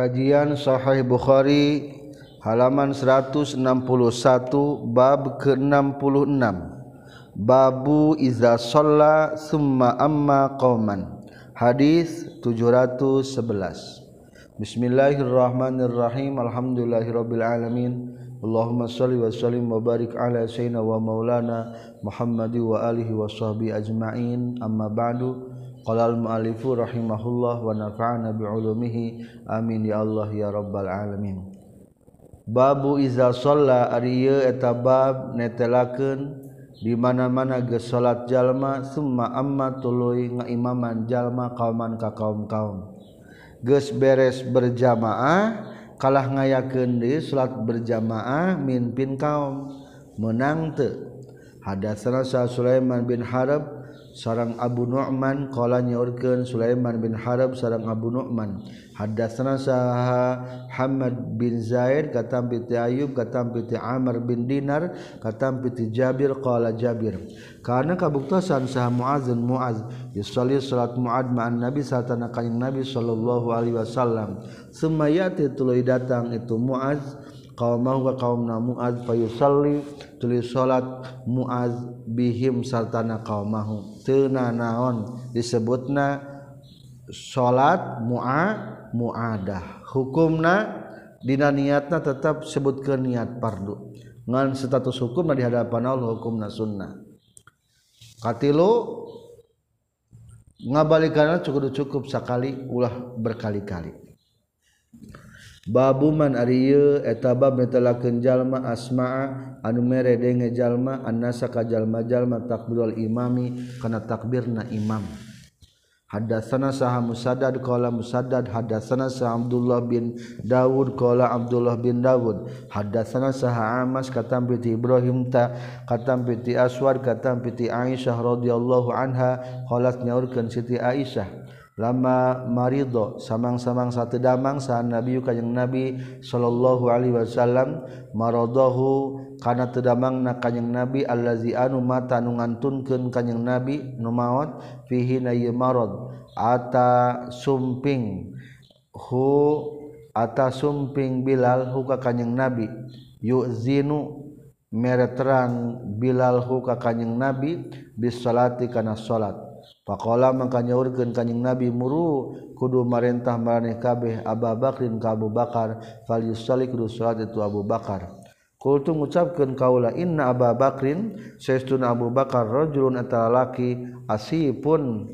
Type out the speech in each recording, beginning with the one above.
Kajian Sahih Bukhari halaman 161 bab ke-66 Babu iza sholla summa amma qauman Hadis 711 Bismillahirrahmanirrahim. Alhamdulillahirabbil alamin. Allahumma salli wa sallim wa barik ala sayyidina wa maulana Muhammadi wa alihi wa sahbihi ajma'in. Amma ba'du. Qala al-mu'allifu rahimahullah wa nafa'ana bi'ulumihi amin ya Allah ya rabbal alamin. Babu iza sholla ari ieu eta bab netelakeun di mana-mana geus salat jalma summa amma tuluy ngaimaman jalma kauman ka kaum-kaum. Geus beres berjamaah kalah ngayakeun deui salat berjamaah mimpin kaum menang teu. Hadatsana Sulaiman bin Harb sarang Abu Nu'man qala nyaurkeun Sulaiman bin Harb sarang Abu Nu'man. Hadatsana saha Hamad bin Zaid katam bi Ayub katam bi Amr bin Dinar katam bi Jabir qala Jabir. Karena kabuktasan saha Muaz bin Muaz yusalli salat Muad ma'an Nabi satana kanjing Nabi sallallahu alaihi wasallam. Summa yati tuluy datang itu Muaz qaumahu ka qaumna Muaz fayusalli tulis salat Muaz bihim sartana qaumahu teu naon disebutna salat mu'a muadah. Hukumna dina niatna tetap sebutkeun niat fardu. Ngan status hukumna di hadapan Allah hukumna sunnah. Katilu ngabalikanna cukup cukup sekali ulah berkali-kali Babuman Ariyu etababla Kenjallma asma anu mere dengejallma anasa kajallma-jallma takbirul imami kana takbir na imam. Hadatsana saha Musaddad qala Musaddad hadatsana saha Abdullah bin Dawud qala Abdullah bin Dawud hadatsana saha Amas katam piti Ibrahim ta katam piti Aswad katam piti Aisyah radhiyallahu anha qalat nyaurkeun Siti Aisyah. lama marido samang-samang satu damang sah nabi kajeng nabi sallallahu alaihi wasallam marodohu kana tedamang na kanyang nabi allazi anu mata nu ngantunkeun nabi nu maot fihi na marad ata sumping hu ata sumping bilal hu ka kanyang nabi. Yuzinu mereterang bilal hu ka kanyang nabi bis salati kana salat. Pakola mangka nyaurkeun kanjing Nabi muru kudu marentah maraneh kabeh Abu Bakrin ka Abu Bakar fal yusalli kudu salat itu Abu Bakar. Kultu ngucapkeun kaula inna Abu Bakrin saestuna Abu Bakar rajulun eta laki asipun.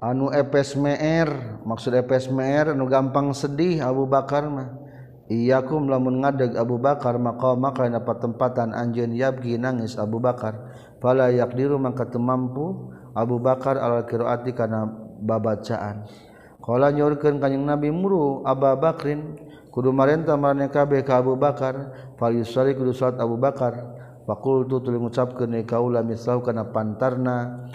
Anu epes meer maksud epes meer anu gampang sedih Abu Bakar mah. Iyakum lamun ngadeg Abu Bakar maka maka napa tempatan anjeun yabgi nangis Abu Bakar. Fala yakdiru mangka teu mampu Abu Bakar al qiraati kana babacaan. Qala nyorkeun kanjing Nabi muru Abu Bakrin kudu marenta marane kabeh ka Abu Bakar fal yusalli kudu salat Abu Bakar. Faqultu tuluy ngucapkeun kaula misau kana pantarna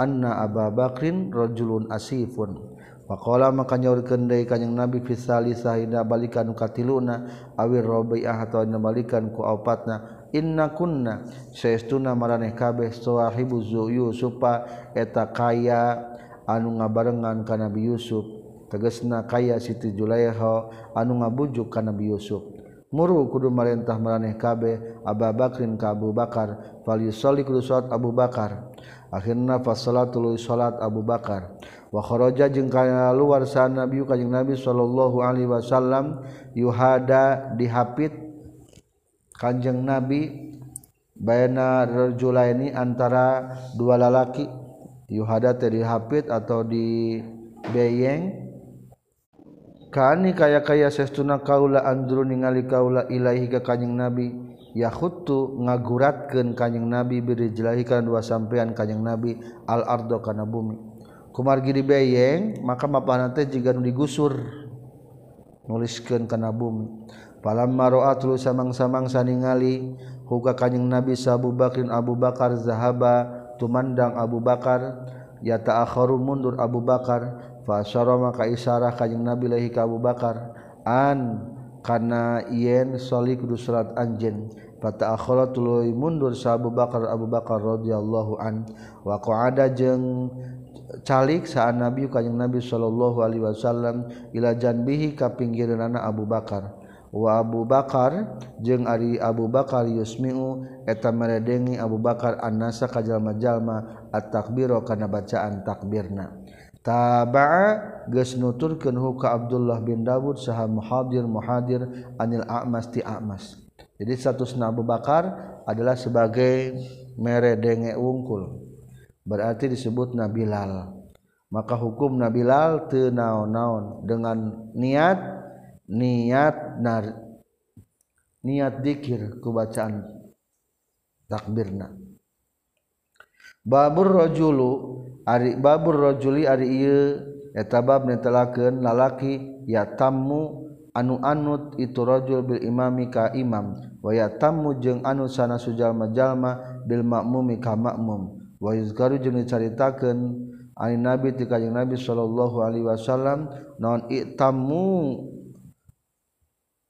anna Abu Bakrin rajulun asifun. Pakola maka nyaurkeun deui kanjing Nabi fi salisa hina balikan katiluna awir rabi'ah atawa nabalikan ku opatna inna kunna saestuna maraneh kabeh sahibu Yusufa eta kaya anu ngabarengan ka Nabi Yusuf. Tegasna kaya Siti Julaiha anu ngabujuk ka Nabi Yusuf. Muru kudu marentah maraneh kabeh Abu Bakrin ka Abu Bakar. Fal yusalli kudu salat Abu Bakar. Akhirna fasalatul salat Abu Bakar. Wa kharaja jeung kana luar sa Nabi kanjing Nabi sallallahu alaihi wasallam yuhada dihapit Kanjeng Nabi Bayana rajula ini antara dua lalaki yuhada tadi hafid atau di beyeng kani kaya kaya sestuna kaula andru ningali kaula ilahi ka kanjeng nabi? Yakhuttu ngaguratkeun kanjeng nabi birijlahi kana dua sampean kanjeng nabi al ardo kana bumi. Kumargi di beyeng maka mapana teh jiga digusur nuliskeun kana bumi. palam maroatlu samang-samang saningali huga kanyeng nabi Abu Bakrin Abu Bakar zahaba tumandang Abu Bakar ya ta'akharu mundur Abu Bakar fa asyara maka isyarah kanyeng nabi lahi ka Abu Bakar an kana yen soli kudu salat anjeun fa ta'akhara tuluy mundur sa Abu Bakar Abu Bakar radhiyallahu an wa qa'ada jeung calik saat Nabi kanyang Nabi sallallahu alaihi wasallam ila janbihi ka pinggireunana Abu Bakar. wa Abu Bakar jeung Ari Abu Bakar yusmiu eta meredengi Abu Bakar annasa kajalma-jalma at-takbiro kana bacaan takbirna. Taba'a geus nuturkeun ka Abdullah bin Dawud saha muhadir muhadir anil a'mas ti a'mas. Jadi statusna Abu Bakar adalah sebagai meredenge wungkul. Berarti disebut Nabilal maka hukum Nabilal tenaon-naon dengan niat niat nar niat dzikir ku bacaan takbirna. Babur rajulu ari babur rajuli ari ieu eta bab netelakeun lalaki ya tammu anu anut itu rajul bil imami ka imam wa ya tammu jeung anu sana sujalma jalma bil makmumi ka makmum wa yuzkaru jeung dicaritakeun ani nabi ti kanjing nabi sallallahu alaihi wasallam naon itammu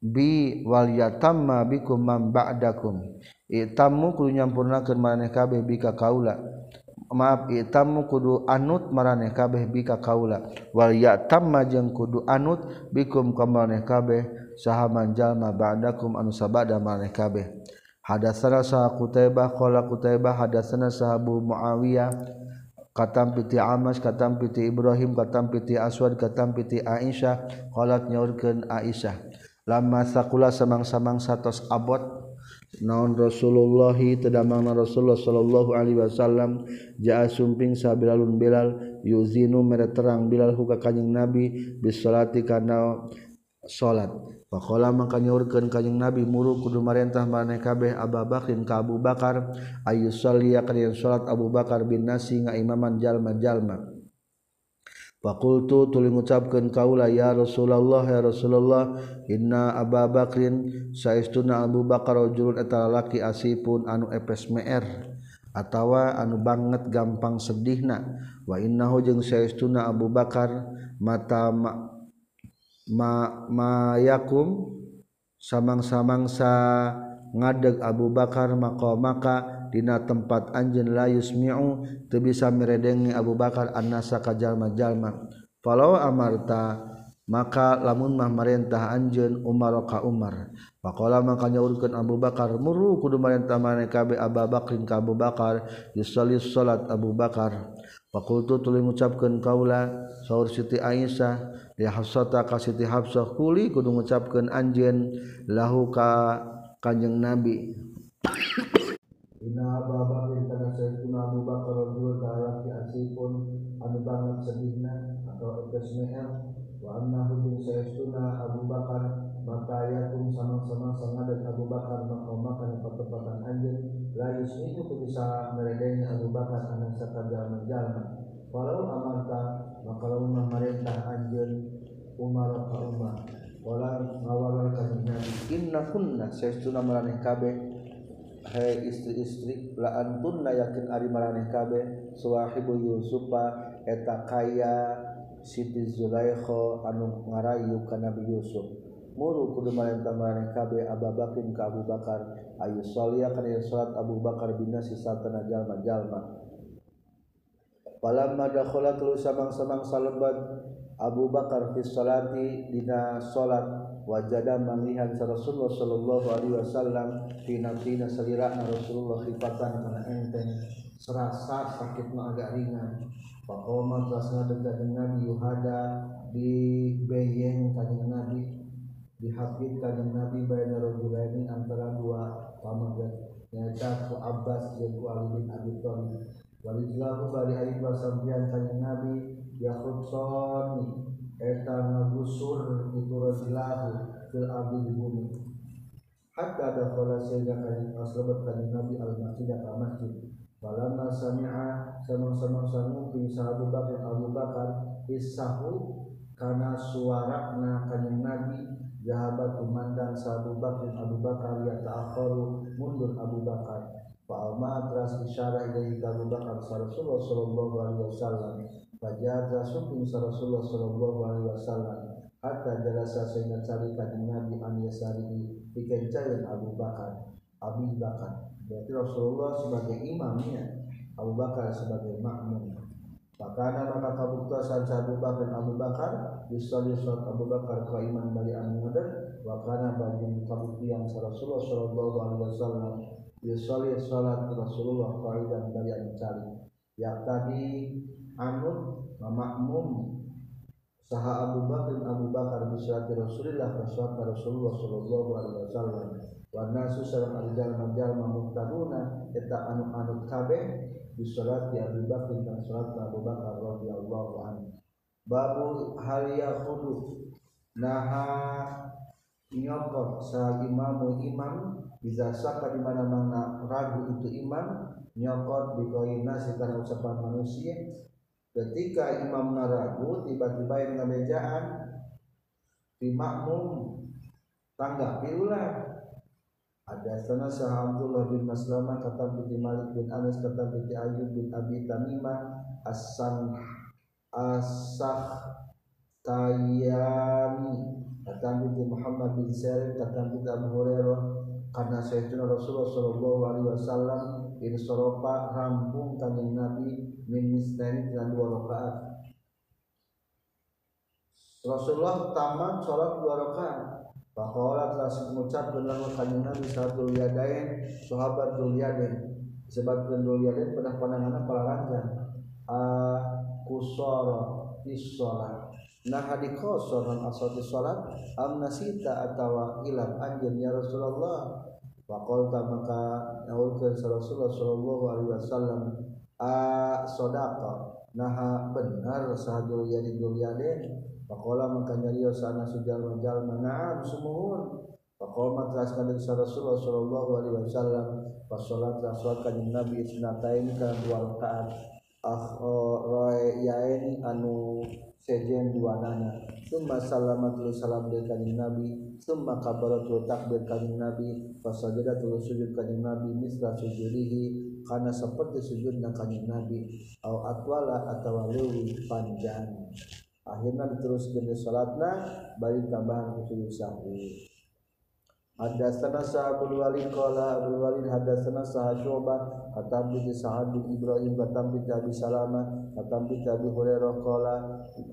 bi wal yatamma bikum man ba'dakum. Itamu kudu nyampurnakeun maraneh kabeh bika kaula. Maaf itamu kudu anut maraneh kabeh bika kaula. Wal yatamma jeung kudu anut bikum ka maraneh kabeh saha manjalma ba'dakum anu sabada maraneh kabeh. Hadatsana sa qutaibah qala qutaibah hadatsana sahabu muawiyah katam piti Amas katam piti Ibrahim katam piti Aswad katam piti Aisyah qalat nyaurkeun Aisyah. lama sakula samang-samang satos abot. Naon Rasulullah tedamangna Rasulullah sallallahu Alaihi Wasallam jaa sumping bilalun Bilal yuzinu mere terang Bilal huka kanjing Nabi bisolati kana salat Pakola maka nyaurkeun kanjing Nabi muru kudu marentah maneh kabeh Abu Bakrin ka Abu Bakar ayu sholli kana salat Abu Bakar bin Nasi ngaimaman jalma-jalma. Fakultu tuli ngucapkeun kaula ya Rasulullah ya Rasulullah inna Abu Bakrin saistuna Abu Bakar rajulun eta lalaki asipun anu epes me'er atawa anu banget gampang sedihna wa innahu jeung saistuna Abu Bakar mata ma, ma, mayakum samang-samangsa ngadeg Abu Bakar maka maka dina tempat anjeun la yusmi'u teu bisa miredengi Abu Bakar annasa ka jalma-jalma. Falau amarta maka lamun mah marentah anjeun Umar ka Umar. Faqala maka nyaurkeun Abu Bakar muru kudu marentah mane kabe Abu Bakrin ka Abu Bakar yusalli salat Abu Bakar. Fakultu tuli mengucapkan kaula saur Siti Aisyah li Hafsata ka Siti Hafsah kuli kudu mengucapkan anjeun lahu ka Kanjeng Nabi. Inna Abu Bakar kana sayyidina Abu Bakar radhiyallahu ta'ala fi asifun anu banget sedihna atau kesmeher wa annahu bin sayyidina Abu Bakar maka ayatum sama-sama sangadat Abu Bakar maka makan pertempatan anjeun la yusmiku bisa meredenya Abu Bakar anak sakadama jalma walau amarta maka lamun merintah anjeun Umar ka Umar wala ngawalan ka Nabi. Inna kunna saestuna maraneh kabeh Hai istri-istri la antunna yakin Ari maraneh kabeh. Suwahibu Yusufa eta kaya Siti zulaikha anu ngarayu ka Nabi Yusuf. Muru kudu marenta maraneh kabeh Abu Bakar ka Abu Bakar. Ayu salia kana salat Abu Bakar bina sisa satana jalma-jalma. Palamma dakhala tuluy samang-samang salebad Abu Bakar fi salati dina salat. Wajada sa Rasulullah sallallahu alaihi wasallam tina tina salirana Rasulullah khifatan kana enteng. Serasa sakit mah agak ringan. Pakoma dekat dengan Nabi Yuhada di beyeng kanjeng Nabi di habib kanjeng Nabi bayna rajulaini antara dua pamagat nyata ku Abbas jeung ku Ali bin Abi Thalib. Walijlahu bali ari pasampian kanjeng Nabi yakhutsoni eta ngagusur itu rajulahu fil ardi di bumi. Hatta dakhala sehingga kanjeng aslebat kanjeng Nabi al masjid ka masjid Falamma sami'a sama-sama sanuki sahabu Bakar Abu Bakar isahu karena suarana kanjeng Nabi jahabat tumandang sahabu Bakar Abu Bakar ya ta'akharu mundur Abu Bakar Fa'alma teras isyara ilaihi Abu Bakar Rasulullah sallallahu alaihi wasallam. Fajaza suping Rasulullah sallallahu alaihi wasallam. Hatta jalasa sehingga cari kanjeng Nabi an yasarihi Dikencarin Abu Bakar. Abu Bakar. Berarti Rasulullah sebagai imamnya Abu Bakar sebagai makmum. Pakana maka kabuktasan sa Abu Bakar Abu Bakar disoli surat Abu Bakar ka iman bali ngadan wa kana bagi kabuktian sa Rasulullah sallallahu alaihi wasallam disoli salat Rasulullah qaidan bali anu cari ya tadi anu makmum saha Abu Bakar Abu Bakar bisyati Rasulullah ka Rasulullah sallallahu alaihi wasallam. Wa nasu salam al-jalma jalma muhtaduna eta anu-anu kabeh bisalat di Abu Bakar dan salat Abu Bakar radhiyallahu anhu. Babu hal yakhudu naha nyokot sa imamu imam bisa saka di mana mana ragu itu imam nyokot di nasi karena ucapan manusia. Ketika imam ragu tiba-tiba yang ngamejaan di makmum tanggapi ulah ada sana sah Abdullah bin Maslamah kata binti Malik bin Anas kata binti Ayub bin Abi Tamimah Asan Asah Tayami kata binti Muhammad bin Sirin kata binti Abu Hurairah. Karena Sayyidina Rasulullah Shallallahu Alaihi Wasallam ini soropa rampung kanjeng Nabi min misnaini dengan dua rakaat. Rasulullah tamat sholat dua rakaat. Pakola telah mengucap dengan kanjeng Nabi satu yadain sahabat Dulyadin sebab Dulyadin pernah pandangan para rancan a kusara isolat nah hadi kosor dan asal salat am nasita atau hilang anjen ya Rasulullah Pakolta maka naulkan Rasulullah Sallallahu Alaihi Wasallam a sodaka nah benar sahadul yadin Dulyadin Pakola maka nyariyo sana sujal majal manaam sumuhun. Pakola teraskan dari Rasulullah Shallallahu Alaihi Wasallam. Pas sholat rasulat kanjeng Nabi isnatain ka dua rakaat. Ah roy yain anu sejen dua nana. Summa salamatul salam dari kanjeng Nabi. Summa kabaratul takbir kanjeng Nabi. Pas sajadatul sujud kanjeng Nabi. Misra sujudihi karena seperti sujud kanjeng Nabi. Au atwala atau lewi panjang akhirnya diterus jenis salatna balik tambahan sujud sahwi Hadatsana Sa'abul Walid qala Abdul Walid hadatsana Sa'ad Syu'bah katam bi Sa'ad bin Ibrahim katam bi Abi Salama katam bi Abi Hurairah qala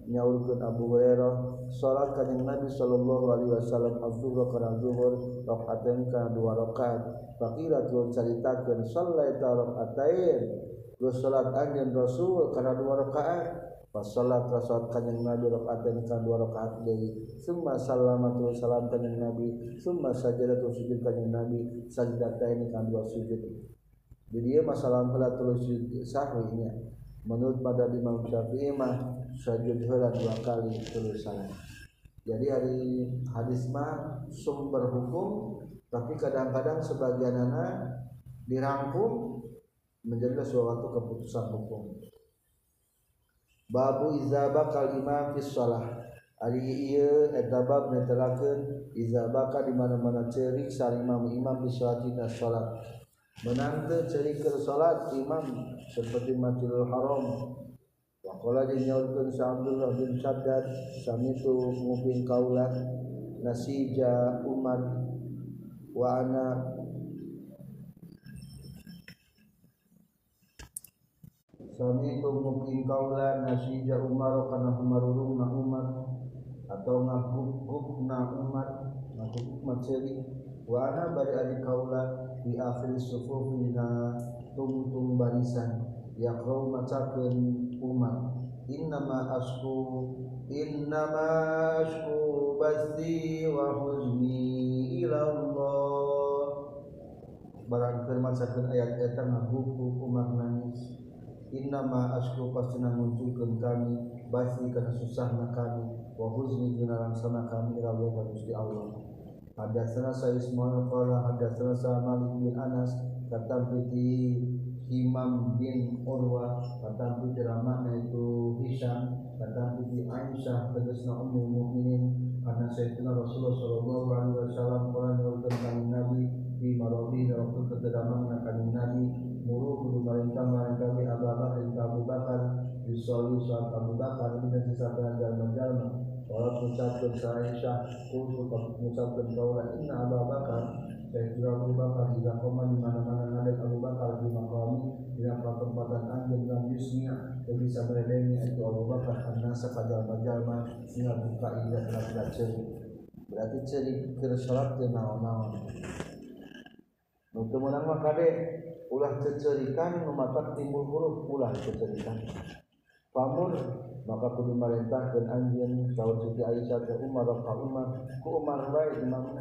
nyaurkeun Abu Hurairah salat kanjeng Nabi sallallahu alaihi wasallam az-zuhur kana zuhur rakaatain kana dua rakaat. Faqila tu caritakeun sallaita rakaatain terus salat anjeun Rasul kana dua rakaat. Pas salat rasul kanjeng Nabi rakaat kan dua rakaat deui. Summa salamatul salam kanjeng Nabi summa sajadatul sujud kanjeng Nabi ini kan dua sujud jadi masalah salatul sujud sahwinya menurut pada Imam Syafi'i mah sujud heula dua kali salam jadi hari hadis mah sumber hukum tapi kadang-kadang sebagian anak dirangkum menjadi suatu keputusan hukum Babu iza bakal imam fi shalah. Ari ieu eta bab netelakeun iza bakal di mana-mana cerik saling imam imam di salatina salat menang ceri ke salat imam seperti Masjidil Haram. Wakola dinyaulkan sa Abdullah bin Saddad Samitu mungkin kaulah Nasija umat Wa ana. Samitu mungkin kaulah Nasija umar Karena umarulung na umat Atau ngaguguk na umat Ngaguguk macelik wa ana bari adi kaulah di akhir sufufina tung-tung barisan yaqrau macakeun Umar innama asku innama asku basti wa huzni ila Allah barang firman sakeun ayat eta ngaguk Umar nangis. Innama asku pasti munculkan kami basi karena susahnya kami wa huzni dina langsana kami ila Allah Gusti Allah. Hadatsana sa Ismail qala hadatsana sa bin Anas kata piti Imam bin Urwa kata piti ramana itu Hisham kata piti Aisyah tegasna ummul mukminin karena Sayyidina Rasulullah sallallahu alaihi wasallam qala nyuruhkeun Nabi di marobi waktu ketedaman akan Nabi muru kudu merintah mereka bi Abu Bakar Abu Bakar disoli saat Abu Bakar dan sisa jalan Walau mengucapkan Aisyah Kultu mengucapkan kaulah Inna Abu Bakar Saya kira Abu Bakar Jika koma di mana-mana Nadek Abu Bakar Di makami Di tempatan anjing dan yusnya bisa meredengi itu Abu Bakar karena sekajal-jalma sehingga buka indah telah tidak ceri berarti ceri kira sholat ke naon-naon. Untuk menang mah kade ulah cecerikan mematak timbul huruf ulah cecerikan Pamur maka kudu merintahkan anjing saur Siti Aisyah ke Umar Raka Umar ku Umar wai imam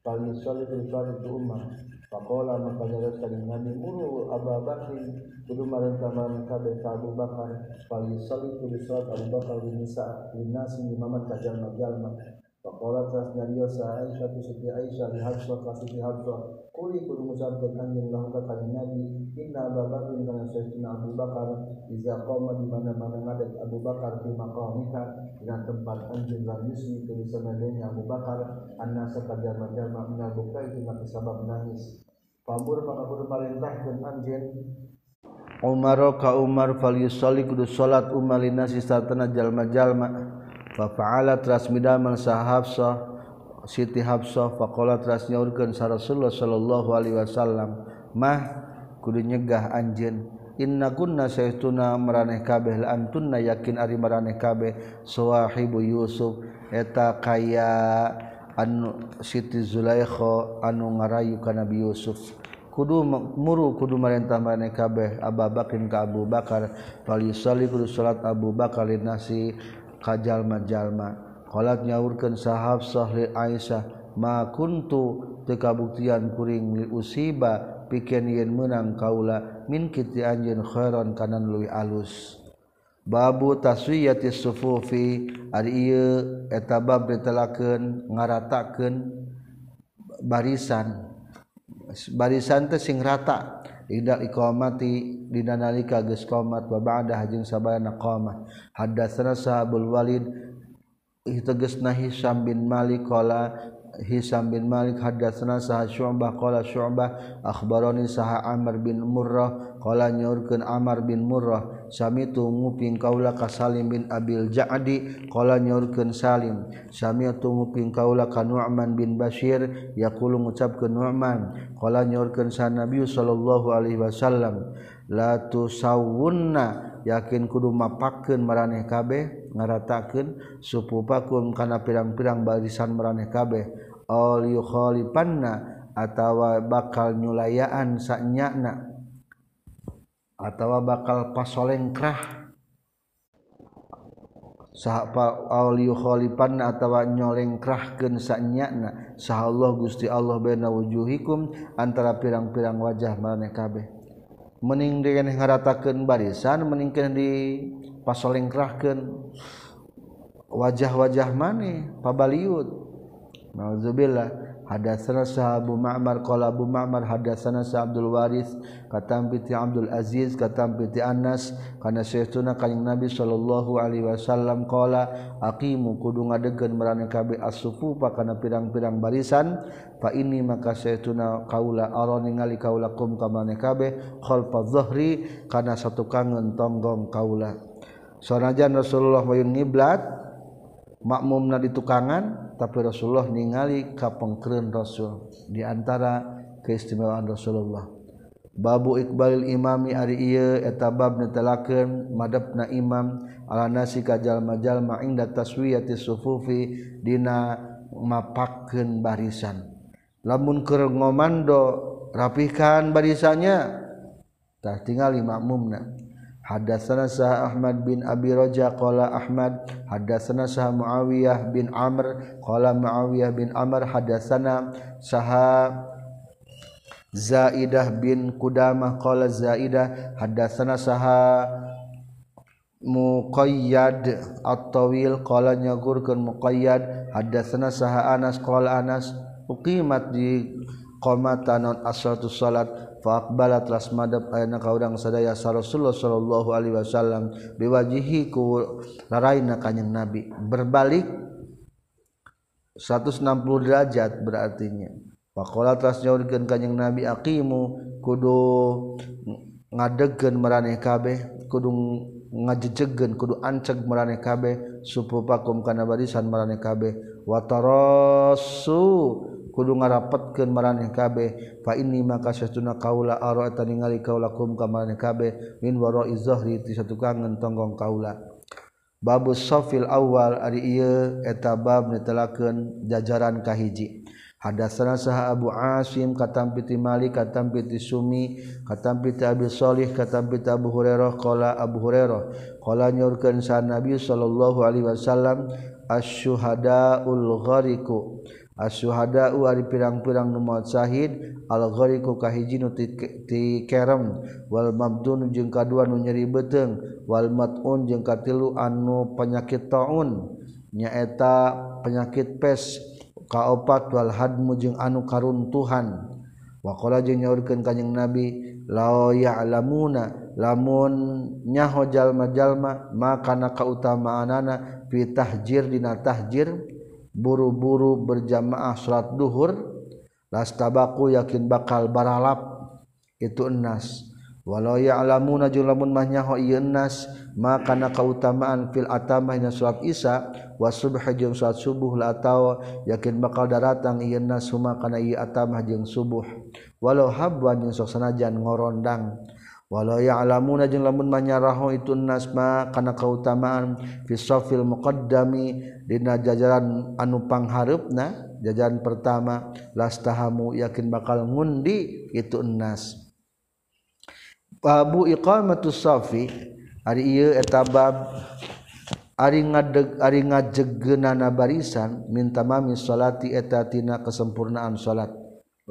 fal yusalli bil ke Umar. Pakola maka nyareskan nabi muru Abu Bakar kudu merintah merintah ke Abu Bakar. Fal yusalli bil salat Abu Bakar bin Nisa bin Nasi imaman kajal jalma Teras nyariosa Aisyah tu Siti Aisyah di Hafsah ka Siti Hafsah Kuli kudu anjing lahu ka Nabi Inna Abu Bakar kana Abu Bakar Iza di mana-mana Abu Bakar di maqamika tempat anjing Abu Bakar anna sebab nangis. Anjeun Umar ka Umar fal yusalli kudu salat Umar satana jalma-jalma fafa'ala teras midamel sa Hafsah Siti Hafsah faqala teras nyaurkeun sa Rasulullah sallallahu alaihi wasallam mah kudu nyegah anjeun. Inna kunna saytuna maraneh kabeh la antunna yakin ari maraneh kabeh. Sawahibu Yusuf eta kaya anu Siti Zulaikha anu ngarayu ka Nabi Yusuf. Kudu muru kudu marentah maneh kabeh Abu Bakar ka Abu Bakar. Fal yusalli kudu salat Abu Bakar linasi kajjallma-jalma kolat nyaurkan sahab Sohli Aisyah makuntu tekabuktian kuring usiba piken yen menang kaula min kiti anjin khairon kanan luwi alus. Babu taswiyati sufufi ari ieu eta bab ditelakeun ngaratakeun barisan. Barisan teh sing rata. Idal iqamati dina nalika geus qomat wa ba'da hajin sabana qomat. Hadatsana sahabul Walid tegasna Hisam bin Malik qala Hisam bin Malik hadatsana sah Syu'bah qala Syu'bah akhbarani saha Amr bin Murrah Kala nyaurkeun Amar bin Murrah samitu nguping kaula ka Salim bin Abil Ja'di. Kala nyaurkeun Salim samitu nguping kaula ka Nu'man bin Bashir. Yaqulu ngucapkeun Nu'man kala nyaurkeun sa Nabi sallallahu alaihi wasallam la tusawunna yakin kudu mapakeun maraneh kabeh ngaratakeun supupakum kana pirang-pirang barisan maraneh kabeh. Al yukhalifanna atawa bakal nyulayaan saknyana atau bakal pasolengkrah. Sahpaliukholipan atau nyolengkrah na sah Allah Gusti Allah bena wujuhikum antara pirang-pirang wajah maneh kabeh. Mening dengan ngaratakeun barisan meningkan di pasolengkrahkeun wajah-wajah maneh pabaliut. Nauzubillah. Hadatsana Sahabu Ma'mar qala Abu Ma'mar hadatsana Sa Abdul Waris katam bi Abdul Aziz katam bi Anas kana saytuna kanjing Nabi sallallahu alaihi wasallam qala aqimu kudu ngadegkeun marana kabeh as-sufu kana pirang-pirang barisan. Fa ini maka saytuna kaula ara ningali kaula kum ka maneh kabeh khalfa dhahri kana satu kangen tonggong kaula. Sanajan Rasulullah wayun ngiblat makmumna di tukangan tapi Rasulullah ningali kapengkeun Rasul. Di antara keistimewaan Rasulullah. Babu iqbalil imami ari ieu eta bab netelakeun madepna imam ala nasi kajalma-jalma inda taswiyati sufufi dina mapakeun barisan. Lamun keur ngomando rapihkan barisannya tah tingali makmumna. Hadatsana sah Ahmad bin Abi Raja qala Ahmad. Hadatsana sah Muawiyah bin Amr qala Muawiyah bin Amr. Hadatsana sah Zaidah bin Qudamah qala Zaidah. Hadatsana sah Muqayyad at-Tawil qala nyagurkeun Muqayyad. Hadatsana sah Anas qala Anas uqimat di qamatan as-salatu salat Faqbala telah madep ayana ka urang sadaya sa Rasulullah sallallahu alaihi wasallam biwajihi ku laraina kanjing Nabi. Berbalik 160 derajat berartinya. Faqala telah nyaurkeun kanjing Nabi aqimu kudu ngadegkeun maraneh kabeh kudu ngajejegeun kudu anceg maraneh kabeh supu pakum kana barisan maraneh kabeh. Watarassu kudu ngarapatkeun maraneh kabeh fa inni maka satuna kaula ara'ata ningali kaula kum ka maraneh kabeh min wara'i zahri ti satukangan tonggong kaula. Babus safil awal ari ieu eta bab netelakeun jajaran kahiji Hadatsana saha Abu Asim katam piti Malik katam piti Sumi katam piti Abi Shalih katam piti Abu Hurairah qala Abu Hurairah qala nyorkeun sa Nabi sallallahu alaihi wasallam asyuhadaul ghariku asyuhada ari pirang-pirang numot syahid al-ghariqu kahiji nu ti kerem wal mabdun jeung kadua nu nyeri beuteung wal matun jeung katilu anu penyakit taun nyaeta penyakit pes kaopat wal hadmu jeung anu karuntuhan. Waqala jeung nyaurkeun kanjing nabi la ya'lamuna lamun nyaho jalma-jalma maka kana kautamaanana fi tahjir dina tahjir? buru-buru berjamaah salat duhur lastabaku yakin bakal baralap. Itu enas. Walau ya'lamuna jeung lamun mah nyaho ieu enas makana kautamaan fil atamah nya salat isya wa subuh jeung salat subuh la atawa yakin bakal daratang ieu enas kana ieu atamah jeung subuh. Walau habwan jeung sok sanajan ngorondang. walau ya'lamuna jeung lamun manyaraho itu nasma kana kautamaan fi safil muqaddami dina jajaran anu panghareupna jajaran pertama lastahamu yakin bakal ngundi itu nas. Babu iqamatus safi ari ieu eta bab ari ngadeg ari ngajegeunana barisan minta mami salati eta tina kesempurnaan salat.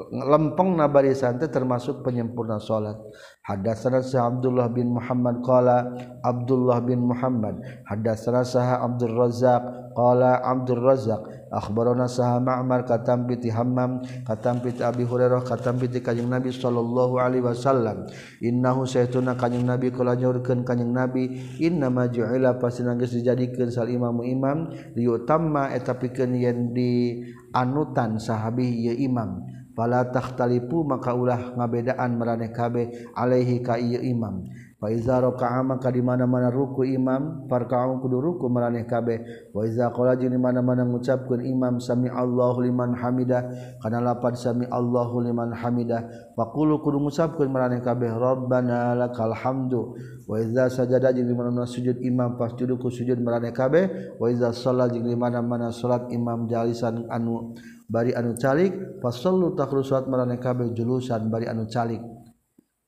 lempeng na barisan teh termasuk penyempurna salat. Hadatsana sa Abdullah bin Muhammad qala Abdullah bin Muhammad. Hadatsana sa Abdul Razzaq qala Abdul Razzaq. Akhbarana sa Ma'mar katam bi Hammam katam bi Abi Hurairah katam bi kanjing Nabi sallallahu alaihi wasallam. Innahu saytuna kanjing Nabi kala nyaurkeun kanjing Nabi. Inna ma ju'ila pasina geus dijadikeun sal imamu imam liutamma eta pikeun yen di anutan sahabi ieu imam. pala tahtalipu maka ulah ngabedaan meraneh kabeh alaihi ka ieu imam. Wa iza raka'a maka di mana-mana ruku imam farka'u kudu ruku meraneh kabeh. Wa iza qala jeung di mana-mana ngucapkeun imam sami Allahu liman hamida kana lapan sami Allahu liman hamida faqulu kudu ngucapkeun meraneh kabeh rabbana lakal hamdu. Wa iza sajada jeung di mana-mana sujud imam fasjudu ku sujud meraneh kabeh. Wa iza shalla jeung di mana-mana salat imam jalisan anu bari anu calik fasallu takhru salat marane kabeh julusan bari anu calik.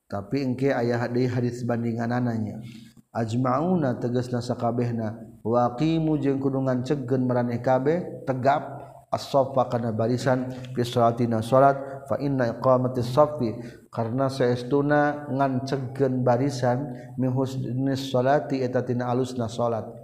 Tapi engke ayah deui hadis bandinganananya ajmauna tegasna sakabehna waqimu jeung kudungan cegen marane kabeh tegap as-saffa kana barisan fi salatina salat fa inna iqamati saffi karena saestuna ngan cegen barisan mihusnis salati eta tina alusna salat.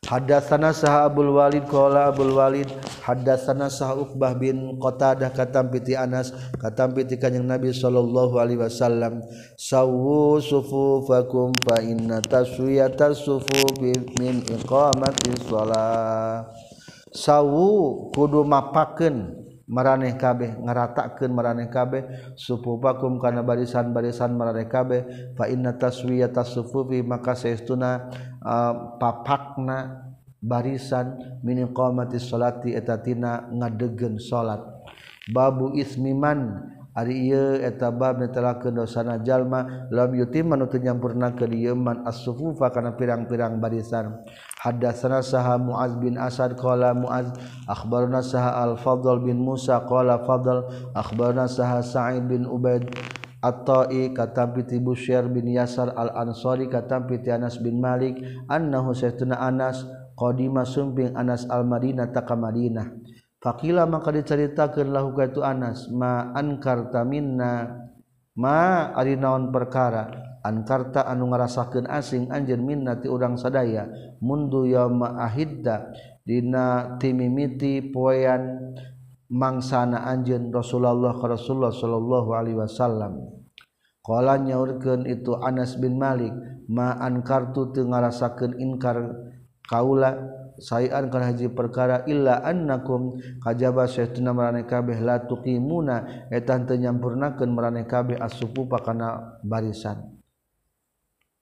Hadatsana saha Abdul Walid qala Abdul Walid. Hadatsana saha Uqbah bin Qatadah katam piti Anas katam piti Kanjeng Nabi sallallahu alaihi wasallam. Sawu sufufakum fa inna taswiyata sufufi min iqamati shalah. Sawu kudu mapakeun maraneh kabeh ngaratakeun maraneh kabeh. Sufufakum kana barisan-barisan maraneh kabeh. Fa inna taswiyata sufufi maka saestuna uh, papakna barisan min qamati sholati eta tina ngadegen salat babu ismiman ari ieu eta bab netelakeun dosana jalma lam yutim manut teu nyampurnakeun ieu man as-sufufa kana pirang-pirang barisan. Hadatsana saha muaz bin asad qala muaz. Akhbarna saha al-fadl bin musa qala fadl. Akhbarna saha sa'id bin ubaid. At-Ta'i katampiti Busyair bin Yasar Al-Ansari katampiti Anas bin Malik annahu sayyiduna Anas qadima sumping Anas Al-Madinah ta ka Madinah. Faqila maka diceritakeun lahu ka itu Anas ma ankarta minna ma ari naon perkara ankarta anu ngarasakeun asing anjeun minna ti urang sadaya mundu yauma ahidda dina timimiti poean mangsana anjeun Rasulullah ka Rasulullah sallallahu alaihi wasallam. Qala nyaurkeun itu Anas bin Malik ma ankartu teu ngarasakeun inkar kaula sayan kana haji perkara illa annakum kajaba saytuna marane kabeh la tuqimuna. Eta teu nyampurnakeun marane kabeh as-sufufa kana barisan.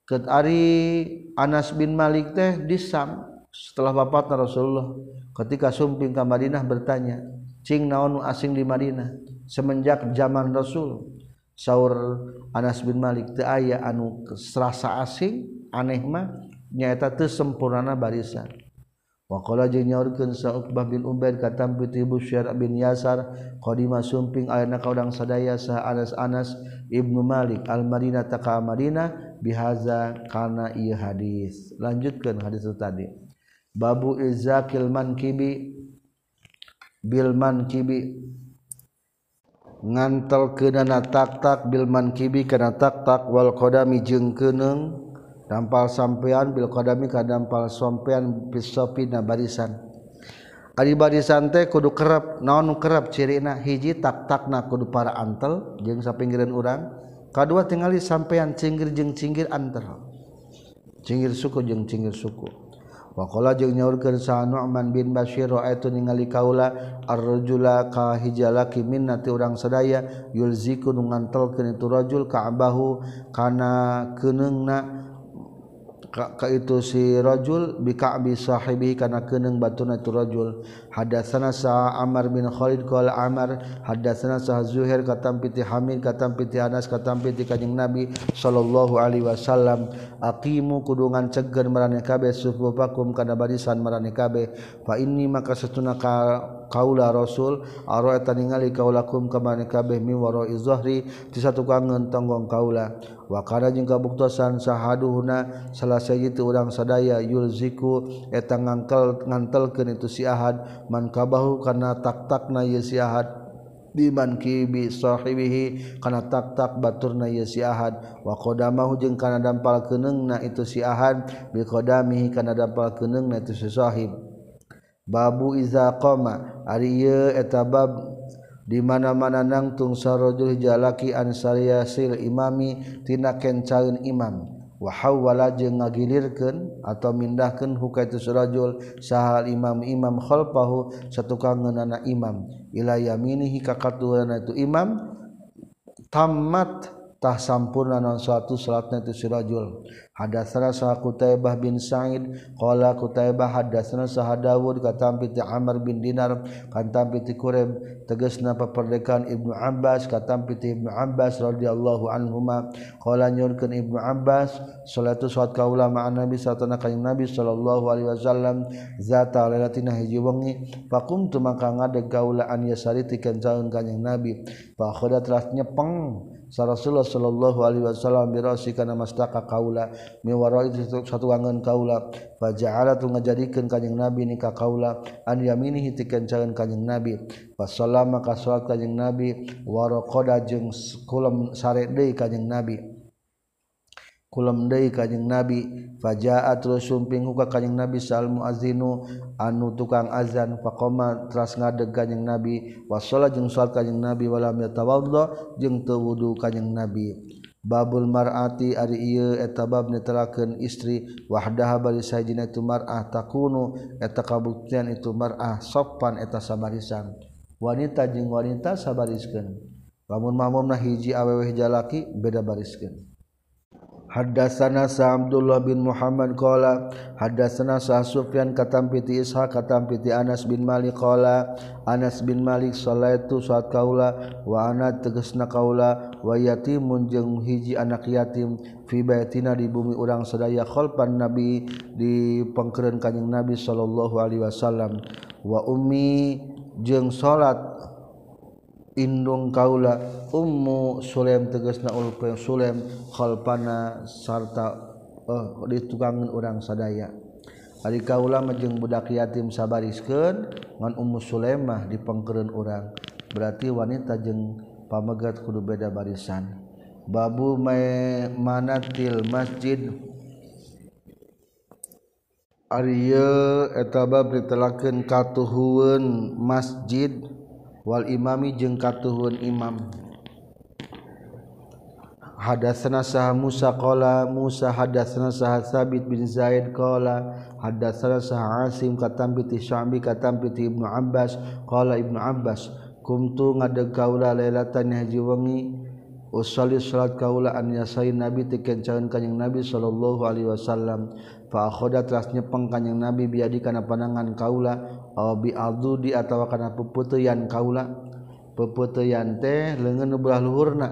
Ket ari Anas bin Malik teh disam setelah wafatna Rasulullah ketika sumping ke Madinah bertanya cing naon asing di Madinah? Semenjak zaman Rasul Saur Anas bin Malik teu aya anu serasa asing aneh mah nyaeta teu sempurna barisan. Waqala jeung nyaurkeun bin Ubaid kata tampi tibu bin Yasar qadima sumping ayeuna ka urang sadaya sa Anas Anas Ibnu Malik al Madinah ta ka Madinah bihaza kana ieu hadis. Lanjutkeun hadis tadi. Babu izakil mankibi Bilman kibi. Ngantel kenana taktak Bilman kibi kena taktak wal kodami jeung keneng. Dampal sampeyan Bil kodami ka dampal sampeyan pisopi na barisan. Ari barisan teh kudu kerap naon kerap cirina hiji taktakna kudu para antel jeung sapinggiran urang. Kadua tingali sampeyan cinggir jeung cinggir antel. Cinggir suku jeung cinggir suku. Wakola jeung nyaurkeun saha Nu'man bin Bashir ra'aitu ningali kaula ar-rajula ka hijalaki minnati urang sadaya yulziku nu ngantelkeun itu rajul ka'bahu kana keneungna ka itu sirajul bikabi sahibi kana keuneng batuna itu rajul. Hadatsana sa Amr bin Khalid qala Amr hadatsana sa Zuhair katam piti Hamid katam piti Anas katam piti kanjing Nabi sallallahu alaihi wasallam aqimu kudungan ceger marane kabeh subuh pakum kana barisan marane kabeh fa inni maka satuna ka kaula rasul aroeta ningali kaulakum kamane kabeh mi waro izhri ti satukangeun tonggong kaula wa kana jeung kabuktosan sahaduhuna salah itu urang sadaya yulziku eta ngangkel ngantelkeun itu si ahad. Man kabahu kana tak-takna ye si ahad. Diman kibi sahibihi kana tak-tak baturna ye si ahad. Wa qadamahu jeung kana dampal keneungna itu si ahad. Bi qadamihi kana dampal keneungna itu si sahib. babu iza qoma ari ieu eta bab. Di mana-mana nangtung sarojul jalaki ansariasil imami tina kencaun imam. Wahawala jeung ngagilirkeun atau mindahkeun hukaitu sarojul sahal imam imam khalfahu satukangeunana imam. Ila yaminihi ka katuhanna itu imam tamat tah sampurna non suatu salatna itu si rajul. Hadatsana sa kutaibah bin sa'id qala kutaibah hadatsana sa dawud katam piti amr bin dinar katam piti kureb tegasna paperdekan ibnu abbas katam piti ibnu abbas radhiyallahu anhuma qala nyurkeun ibnu abbas salatu salat kaula ma'an nabi satana kanjing nabi sallallahu alaihi wasallam zata lailatina hiji wengi fakumtu maka ngadeg kaula an yasari tikeun jaun kanjing nabi fa khodat telah nyepeng sa Rasulullah sallallahu alaihi wasallam birosi kana mastaka kaula miwaro itu satu angan kaula fa ja'ala tu ngajadikeun kanjing nabi ni ka kaula an yaminihi tikeun jalan kanjing nabi. Fa sallama ka salat kanjing nabi wa raqada jeung kulam sare deui kanjing nabi. kulam deui kanjing nabi. Fajaat terus sumping ka kanjing nabi sal muazinu anu tukang azan faqoma teras ngadeg kanjing nabi. Wasolat jeung salat kanjing nabi walam yatawaddo jeung teu wudu kanjing nabi. Babul mar'ati ari ieu eta bab netelakeun istri. Wahdaha bari sajina itu mar'ah takunu eta kabuktian itu mar'ah sopan eta sabarisan. Wanita jeung wanita sabariskeun. Lamun mamumna hiji awewe jalaki beda bariskeun. Hadatsana Sa Abdullah bin Muhammad qala hadatsana Sa Sufyan katam piti Ishaq katam piti Anas bin Malik qala Anas bin Malik salatu saat kaula wa ana tegasna kaula wa yatimun jeung hiji anak yatim fi baitina di bumi urang sadaya khalfan nabi di pangkeureun kanjing nabi sallallahu alaihi wasallam. Wa ummi jeung salat indung kaula ummu sulem teges naul sulem khalpana sarta eh, uh, ditukangan orang sadaya. Ari kaula majeng budak yatim sabariskeun ngan ummu sulemah dipengkereun orang berarti wanita jeng pamegat kudu beda barisan. Babu may manatil masjid. Ari etabab ditelaken katuhuun masjid. wal imami jeung katuhun imam. Hadatsana sah Musa qala Musa hadatsana sah Sabit bin Zaid qala hadatsana sah Asim katam bi Syambi katam bi Ibnu Abbas qala Ibnu Abbas kumtu ngadeg kaula lailatan haji wengi usali salat kaula an yasai nabi tikencaeun kanjing nabi sallallahu alaihi wasallam fa akhoda rasnya pang kanjing nabi biadi kana panangan kaula bialdu di atau karena peputeian kaula. Peputeian teh lengan nubelah luhurna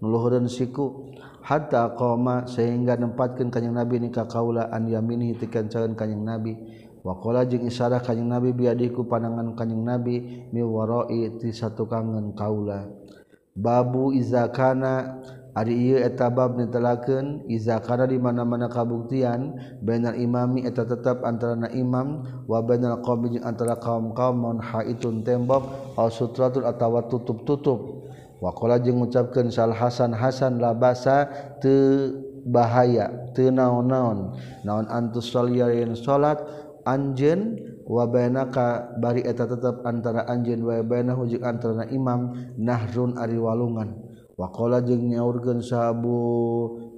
nuluhureun siku. Hatta koma sehingga nempatkan kanyang nabi nikah kaula an yamini tikan calon kanyang nabi. Wakola jeung isyarah kanyang nabi biadiku pandangan kanyang nabi miwaroi ti satu kangen kaula. Babu izakana Ari etabab iza kana di mana-mana kabuktian benar imami eta tetap antara na imam bainal qaumi antara kaum-kaon haitun tembok al sutratul atawa tutup-tutup. Wakola jeung ngucapkeun sal Hasan Hasan la basa teu bahaya teu naon-naon. Naon antus solarian salat anjen bainaka bari eta tetap antara anjen bainahu jeung antara imam nahrun ari walungan. wakola jeung nyaurgen sabu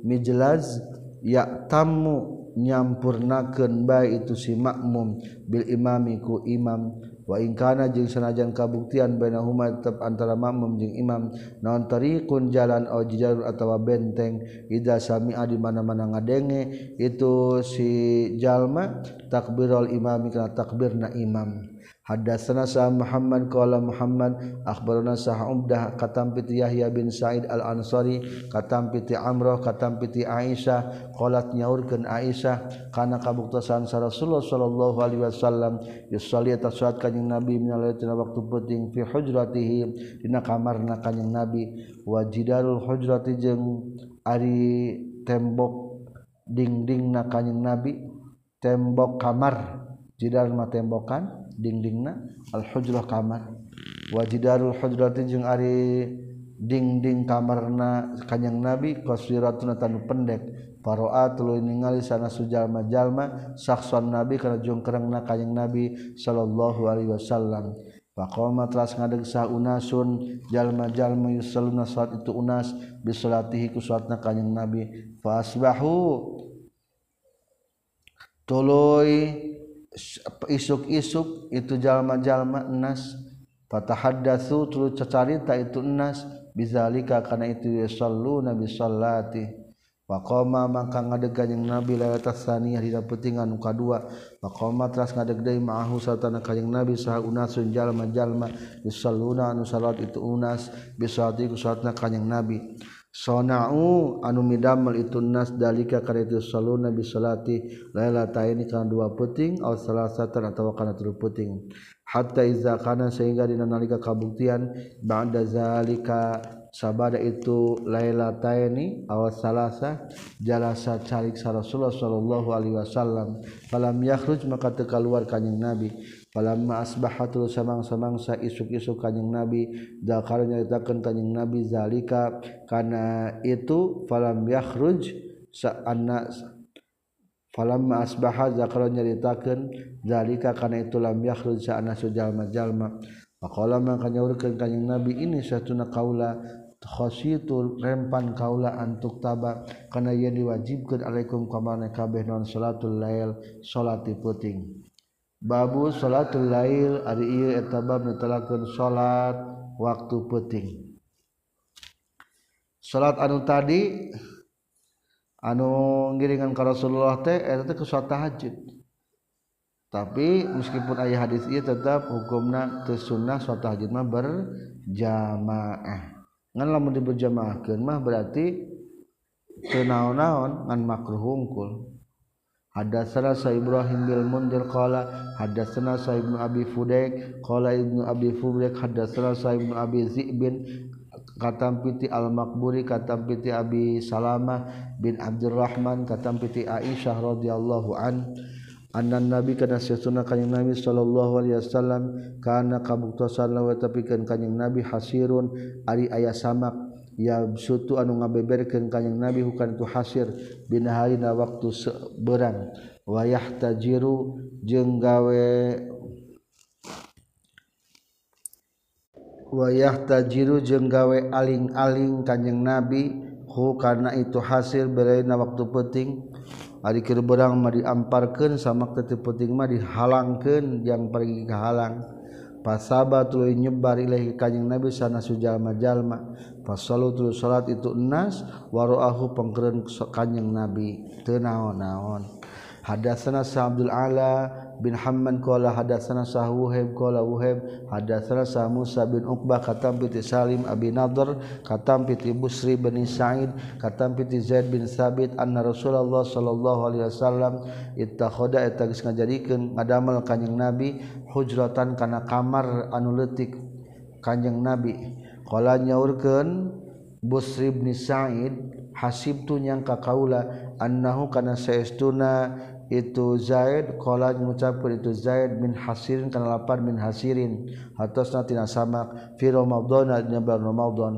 mijlaz ya tamu nyampurnakeun bae itu si makmum bil imami ku imam. Wa ingkana jeung sanajan kabuktian bainahuma tetep antara makmum jeung imam. Naon tariqun jalan au jidarun atawa benteng. Ida sami'a di mana-mana ngadenge itu si jalma takbirul imami kana takbirna imam. Hadatsana sah Muhammad qala Muhammad akhbarana sah Umdah katam piti Yahya bin Sa'id Al-Ansari katam piti Amrah katam piti Aisyah qalat nyaurkeun Aisyah kana kabuktosan sa Rasulullah sallallahu alaihi wasallam yusalli tasawat kanjing Nabi minalaitna waktu penting fi hujratihi dina kamarna kanjing Nabi. Wajidarul hujrati jeung ari tembok dingdingna kanjing Nabi tembok kamar jidar mah tembokan. dingdingna al-hujrah kamar wajidarul hujrati jeung ari dingding kamarna kanyang nabi qasiratun tanu pendek. Paroa tuluy ningali sana sujalma-jalma sakson nabi kana jongkerengna kanjing nabi sallallahu alaihi wasallam. Faqama teras ngadeg sa unasun jalma-jalma yusalluna salat itu unas bisolatihi ku salatna kanjing nabi. Fasbahu tuluy isuk-isuk itu jalma-jalma enas fatahaddatsu tulu cacarita itu enas bizalika karena itu yusalluna wa qoma mangka ngadegan yang nabi lewat tsaniyah dina petingan nu kadua qoma teras ngadegdai ma'ahu satana kajeng nabi saha unasun jalma jalma yusalluna anu salat itu unas. Bisati ku salatna kajeng nabi. sonau anu midamel itu nas dalika karena itu saluna bi salati lailataini kana dua puting aw salasatan atawa kana tilu puting. Hatta iza kana sehingga dina nalika kabuktian ba'da zalika sabada itu lailataini aw salasa jalasa calik sa Rasulullah sallallahu alaihi wasallam. Falam yakhruj maka teu keluar kanjing Nabi. Falamma asbahatul samang-samangsa isuk-isuk kanjing nabi. Dakar nyaritakeun kanjing nabi zalika. Kana itu falam yakhruj sa'anna falamma asbaha zakara nyaritakeun zalika. Kana itu lam yakhruj sa'anna sujalma-jalma faqala maka nyaurkeun kanjing nabi ini satuna kaula khasitul rempan kaula antuk taba. Kana yen diwajibkeun alaikum kamana kabeh non salatul lail salati puting babu salatul lail ari ieu eta bab netelakeun salat waktu peuting. Salat anu tadi anu ngiringan ka Rasulullah teh eta teh salat tahajud. Tapi meskipun aya hadis ieu tetap hukumna teu sunnah salat tahajud mah berjamaah. Ngan lamun diberjamaahkeun mah berarti teu naon-naon ngan makruh hungkul. Hadatsana Sa Ibrahim bil Mundir qala hadatsana Sa Ibnu Abi Fudaik qala Ibnu Abi Fudaik hadatsana Sa Ibnu Abi Zibin katampiti Al-Makburi katampiti Abi Salamah bin Abdurrahman katam piti Aisyah radhiyallahu an annan nabi kana sesuna kanjing nabi sallallahu alaihi wasallam kana kabuktosan lawa tapi kanjing nabi hasirun ari aya samak. ya sutu anu ngabeberkeun kanjing nabi hukan tu hasir. Binahalina waktu seberang. Wayah tajiru jeung gawe wayah tajiru jeung gawe aling-aling kanjing nabi. Hu karena itu hasil belaina waktu penting. Ari keur berang mah diamparkeun sama teu penting mah dihalangkeun yang pergi kehalang pasaba tuluy nyebar ilahi kanjing nabi sana sujalma jalma Pasalu salat itu enas waroahu penggeren kanyang Nabi tenaon naon. Hadasana Sa Abdul Ala bin Hamman qala hadatsana Sa Wuhaib qala Wuhaib hadatsana Sa Musa bin Uqbah katam piti Salim Abi Nadhr katam piti Busri bin Sa'id katam piti Zaid bin Sabit anna Rasulullah sallallahu alaihi wasallam ittakhadha eta geus ngajadikeun ngadamel kanjing Nabi hujratan kana kamar anu leutik kanjing Nabi Kala nyaurkeun Busri bin Sa'id hasib tu nyangka kaula annahu kana saestuna itu Zaid qala ngucapkeun itu Zaid min hasirin kana lapar min hasirin hatosna tina samak fi Ramadan dina bulan Ramadan.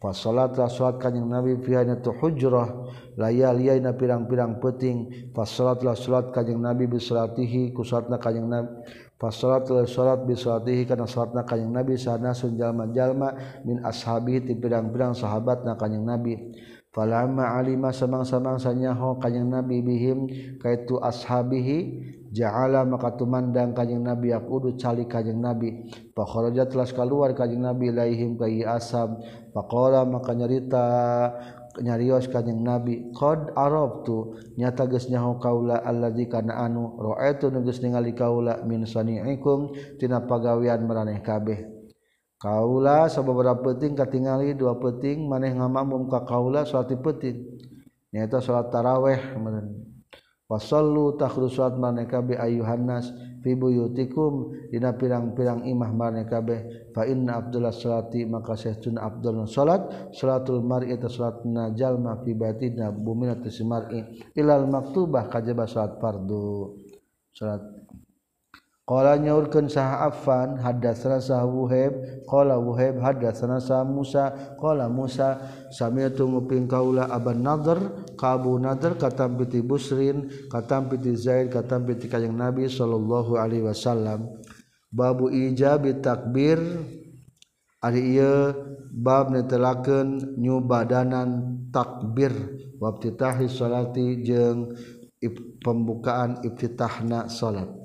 Fa salat la salat kanjing Nabi fi tu hujrah layaliyaina pirang-pirang peting fa salat la salat kanjing Nabi bi salatihi ku salatna kanjing Nabi salat salat bi salatihi kana salatna kanjing nabi sana sunjallma-jalma min ashabi ti pirang-pirang sahabat na nabi. Falama alima samang-samangsanya ho kanyang nabi bihim kaitu ashabihi ja'ala maka tumandang kanyang nabi yaqudu cali kanyang nabi. Fakharaja telah keluar kanyang nabi laihim kai asam faqala maka nyarita nyarios kanyang nabi qad arabtu nyata geus nyaho kaula allazi kana anu ra'aitu geus ningali kaula min sani'ikum tina pagawean maraneh kabeh. Kaula sababaraha penting katingali dua penting maneh ngamamum ka kaula salat penting nyaeta salat tarawih meureun. Wasallu takhru salat maneh kabeh ayuhan nas fibuyutikum dina pirang-pirang imah marne kabeh. Fa inna abdullah salati maka sahtun abdul salat salatul mar'i eta salatna jalma fi batina bumina tismar'i ilal maktubah kajaba salat fardu. Salat Qala nyaurkeun sah Affan hadatsana sah Wuhaib. Qala Wuhaib hadatsana sah Musa. Qala Musa sami'tu muping kaula Aban Nadhr ka Abu Nadhr katam piti Busrin katam piti Zaid katam piti kanjeng Nabi sallallahu alaihi wasallam. Babu ijabi takbir ari ieu bab netelakeun nyubadanan takbir. Waqti tahis salati jeung pembukaan iftitahna salat.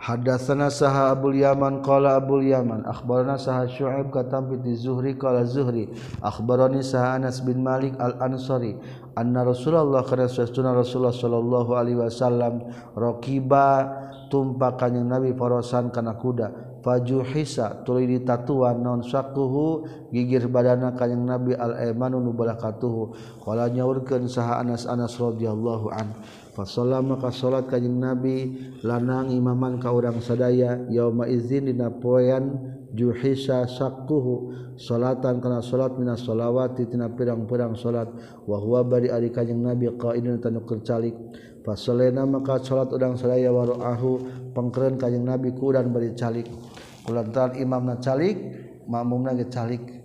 Hadatsana saha Abdul Yaman qala Abdul Yaman. Akhbarana saha Syu'aib katam bi Zuhri qala Zuhri. Akhbarani saha Anas bin Malik Al Ansari anna Rasulullah kana sesuna Rasulullah sallallahu alaihi wasallam raqiba tumpak kanjing Nabi parosan kana kuda. Fajuhisa tuluy ditatuan non sakuhu gigir badana kanjing Nabi al aymanu nu barakatuhu qala nyaurkeun saha Anas Anas radhiyallahu anhu Fasolah maka salat kajjeng nabi lanang imaman ka urang sadaya yauma izin dina poean juhisa sakkuhu salatan kana salat minas salawati tina pirang-pirang salat wa huwa bari ari kanjing nabi qaidun tanu kercalik. Fasolena maka salat urang sadaya waruahu pengkeren kanjing nabi ku urang bari calik. Kulantaran imamna calik makmumna ge calik.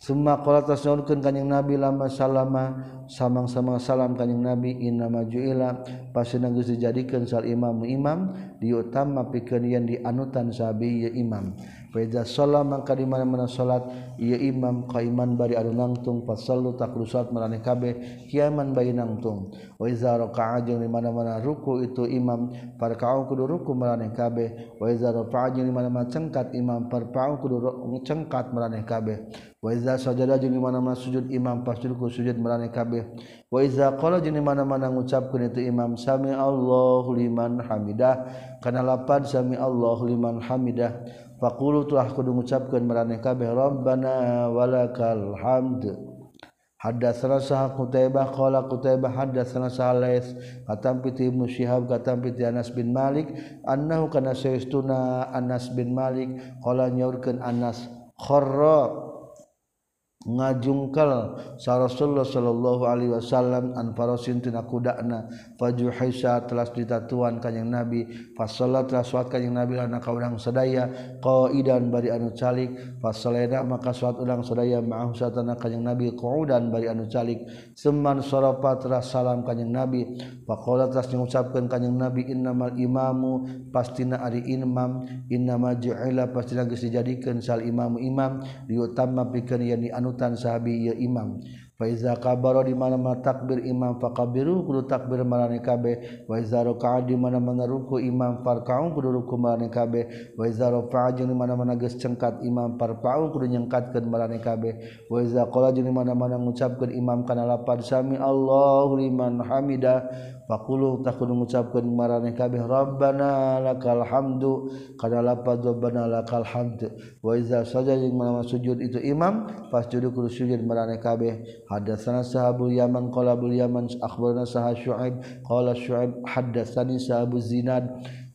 Summa qala tasnyaunkeun kanjing Nabi lama salama samang-samang salam kanjing Nabi inna majuila pasti geus dijadikeun sal imam imam diutama pikeun yen dianutan sabi ya imam. Faza sholat maka di mana mana sholat iya imam kaiman bari adu nangtung pas selalu tak lusat marane kabe kiaman bayi nangtung. Waza roka'a jeung di mana mana ruku itu imam parkau kudu ruku marane kabe. Waza roka'a jeung di mana mana cengkat imam parpau kudu cengkat marane kabe. Waza sajada jeung di mana mana sujud imam pas sujud sujud marane kabe. Waza qala jeung di mana mana ngucapkeun itu imam sami Allahu liman hamidah kana lapad sami Allahu liman hamidah Fakulu telah kudu mengucapkan meraneh kabeh Rabbana walakal hamd. Hadatsana sah Qutaibah qala Qutaibah hadatsana Salais katam piti Ibnu Syihab katam piti Anas bin Malik annahu kana saistuna Anas bin Malik qala nyaurkeun Anas kharra ngajungkal sa Rasulullah Shallallahu Alaihi Wasallam an tina kudana faju Haisa telah ditatuan kanyang Nabi fasolat telah suat kanyang Nabi lana kaudang sedaya qaidan bari anu calik fasoleda maka suat udang sedaya ma'ahu satana kanyang Nabi qaudan bari anu calik. Seman sorofa telah salam kanyang Nabi faqala telah mengucapkan kanyang Nabi innamal imamu pastina ari imam. Innama ju'ila pastina geus dijadikeun sal imamu imam. Diutama pikeun yani anu panutan sahabi Imam Faiza kabaro di mana mana takbir imam fakabiru kudu takbir marani kabe. Waiza raka'a di mana mana ruku imam farka'u kudu ruku marani kabe. Waiza rofaat di mana mana geus cengkat imam farpaun kudu nyengkatkeun marani kabe. Waiza qala di mana mana ngucapkeun imam kana lapad sami Allahu liman hamidah. Fakulu takun mengucapkan marane kabeh Rabbana lakal hamdu kana lapad Rabbana lakal hamdu wa iza saja yang malama sujud itu imam pas judu kudu sujud marane kabeh. Hadatsana sahabul yaman qala bul yaman akhbarana sahab syuaib qala syuaib hadatsani sahabu zinad.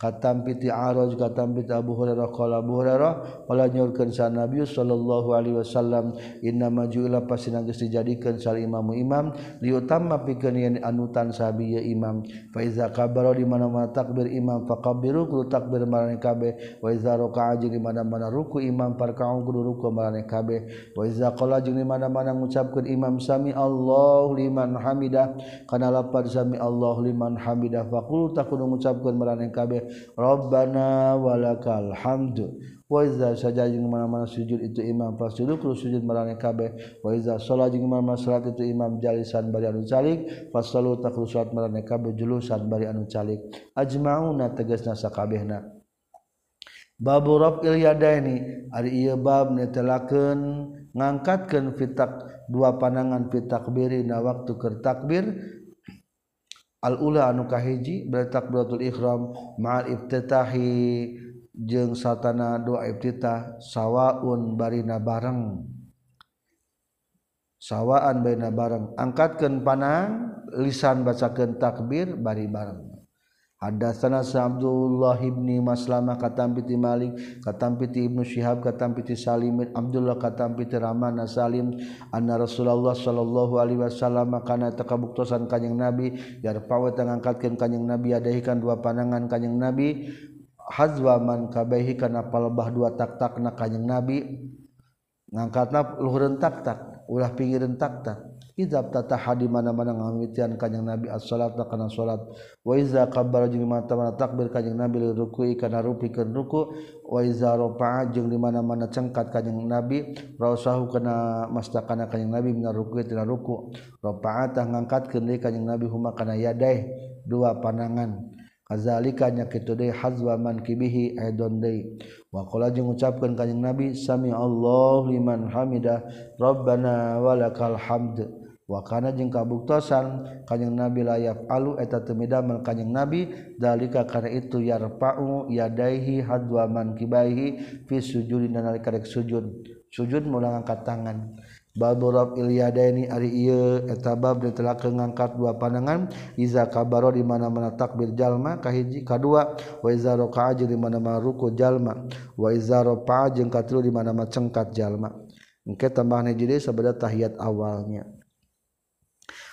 katampiti aroj katampiti Abu Hurairah. Qala Abu Hurairah wala nyurkeun sa Nabi sallallahu alaihi wasallam inna maju'ila pasina geus dijadikeun sal imamu imam liutamma pikeun yen anutan sahabi ya imam. Fa iza kabara di mana-mana takbir imam faqabbiru kudu takbir marane kabeh. Wa iza raka'a jeung di mana-mana ruku imam farka'u kudu ruku marane kabeh. Wa iza qala jeung di mana-mana ngucapkeun imam sami Allahu liman hamidah. Kana lapar sami Allahu liman hamidah. Faqul tak kudu ngucapkeun marane kabeh. Robbana walakal hamdu Waiza saja jeung mana-mana sujud itu imam fasjudu kudu sujud marane kabeh. Waiza salat jeung mana-mana salat itu imam jalisan bari anu calik, fasalu taklu salat marane kabeh julusan bari anu calik. Ajmauna tegasna sakabehna. Babu rafil yadaini ari ieu bab netelakeun ngangkatkeun fitak dua panangan fitakbirina waktu ker takbir al-ula anu kahiji berarti takbiratul ihram ma'al iftitahi. Jeung satana doa ibtitah sawaun barina bareng. Sawaan barina bareng. Angkatkeun panang lisan bacakeun takbir bari bareng. Hadatsana Abdullah ibni Maslama katampiti Malik katampiti Ibnu Syihab katampiti Salim Abdullah katampiti Rahman Salim. Anna Rasulullah sallallahu alaihi wasallam kana takabuktosan kanjing Nabi yarfawa tangangkatkeun kanjing Nabi adahikan dua panangan kanjing Nabi. Hazwa man kabaihi kana palebah dua tak-tak na kanjing Nabi. Ngangkatna luhureun tak-tak ulah pinggireun tak-tak. Idab tataha di mana-mana ngamitian kanjeng Nabi as-salat kana salat. Wa iza kabbara jeung mata mana takbir kanjeng Nabi li rukui kana rupikeun ruku. Wa iza rafa'a jeung di mana-mana cengkat kanjeng Nabi rausahu kana mastakana kanjeng Nabi min rukui tina ruku. Rafa'a tah ngangkatkeun deui kanjeng Nabi huma kana yadai dua panangan kazalika nya kitu deui hazwa man kibihi aidon deui. Wa qala jeung ucapkeun kanjeng Nabi sami Allah liman hamidah rabbana walakal hamd. wakana jeung kabuktosan kanyeng nabi layak alu eta temidamel kanyeng nabi dalika karena itu yarpa'u yadaihi hadwa man kibaihi fi sujudin dan rek sujud. Sujud mula ngangkat tangan. Babu rab ilyadaini ari ieu eta bab telah ngangkat dua pandangan. Iza kabaro di mana-mana takbir jalma kahiji kadua wa iza raka'a di mana-mana ruku jalma. Wa iza rafa'a jeung katilu di mana-mana cengkat jalma. Engke tambahna jadi sabada tahiyat awalnya.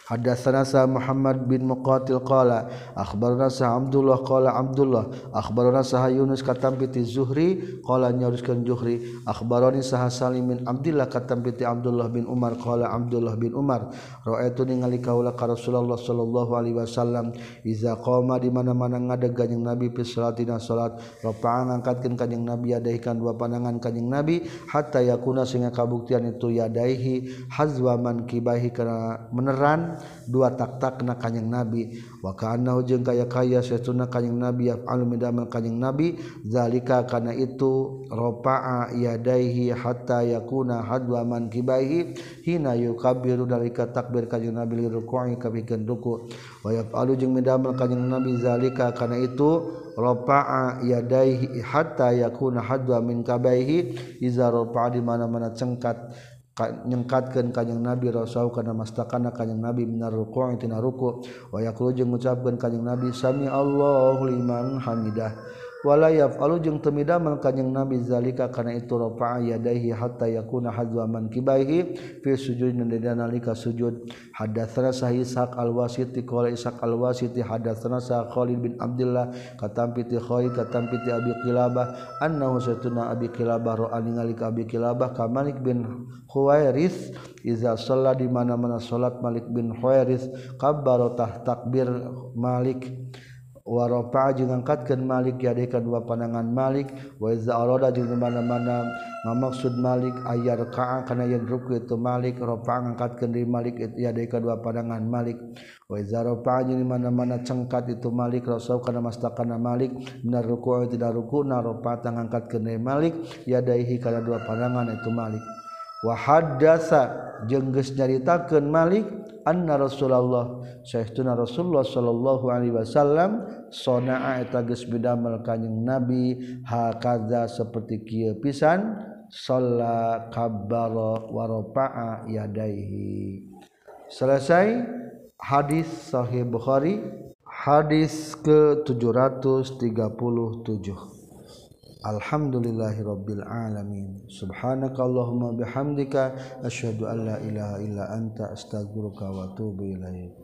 Hadatsanasa Muhammad bin Muqatil qala akhbarana sa Abdullah qala Abdullah akhbarana sa Yunus katam piti Zuhri qala nyauruskeun Zuhri akhbarani sa Salim bin Abdullah katam piti Abdullah bin Umar qala Abdullah bin Umar raaitu ningali kaula ka Rasulullah sallallahu alaihi wasallam iza qama di mana-mana ngadeg kanjing Nabi fi salatina salat rafa'an angkatkeun kanjing Nabi yadaikan dua pandangan kanjing Nabi hatta yakuna sehingga kabuktian itu yadaihi hazwa man kibahi kana meneran dua taktak na kanyang nabi. Wakana jeung kaya kaya satuna kanyang nabi almidamel kanyang nabi. Zalika kana itu ropa'a yadaihi hatta yakuna hadwa man kibaihi hina yukabiru dalika takbir kanyang nabi liruku'i kabikeun ruku. Wa yaf'alu jeung midamel kanyang nabi zalika kana itu rafa'a yadaihi hatta yakuna hadwa min kabaihi iza rafa'a di mana-mana cengkat. nyengkatkan kanyang nabi rasau karena mastakana kanyang nabi minar ruku' tina ruku' wa yaqulu jeung ngucapkeun kanyang nabi sami Allahu liman hamidah. walayaf alu jeung temidamel kanjing Nabi zalika kana itu rafa'a yadaihi hatta yakuna hadwa man kibaihi fi sujud nalika sujud. Hadatsana sahih Ishaq al-Wasiti qala Ishaq al-Wasiti hadatsana sa Khalid bin Abdullah katampi ti Khalid katampi ti Abi Qilabah annahu satuna Abi Qilabah ra'a ningali ka Abi Qilabah ka Malik bin Khuwairis iza shalla di mana-mana salat Malik bin Khuwairis kabbaro tah takbir Malik. waropa ngangkatkan angkatkan Malik diadakan dua panangan Malik. Waza aroda di mana-mana mamaksud Malik ayar ka'a kana yang ruku itu Malik. Ropa ngangkatkan diri Malik diadakan dua panangan Malik. Waza ropa di mana-mana cengkat itu Malik rasul kana mastakana Malik. Benar ruku tidak ruku na ropa angkatkan diri Malik. Yadaihi karena dua panangan itu Malik. wahadasa jengges nyaritakan Malik anna Rasulullah. Syekhuna Rasulullah sallallahu alaihi wasallam sona'a eta geus bidamel kanjing Nabi hakadza seperti kieu pisan shalla kabbara wa rafa'a yadaihi. Selesai hadis sahih Bukhari hadis ke 737 Alhamdulillahirabbil alamin. Subhanakallahumma bihamdika asyhadu an la ilaha illa anta astaghfiruka wa atubu ilaik